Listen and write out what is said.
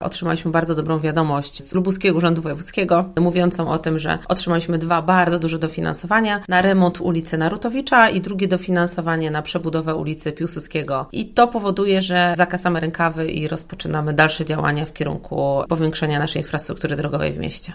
otrzymaliśmy bardzo dobrą wiadomość z Lubuskiego Urzędu Wojewódzkiego, mówiącą o tym, że otrzymaliśmy dwa bardzo duże dofinansowania na remont ulicy Narutowicza i drugie dofinansowanie na przebudowę ulicy Piłsudskiego. I to powoduje, że zakasamy rękawy i rozpoczynamy dalsze działania w kierunku powiększenia naszej infrastruktury drogowej w mieście.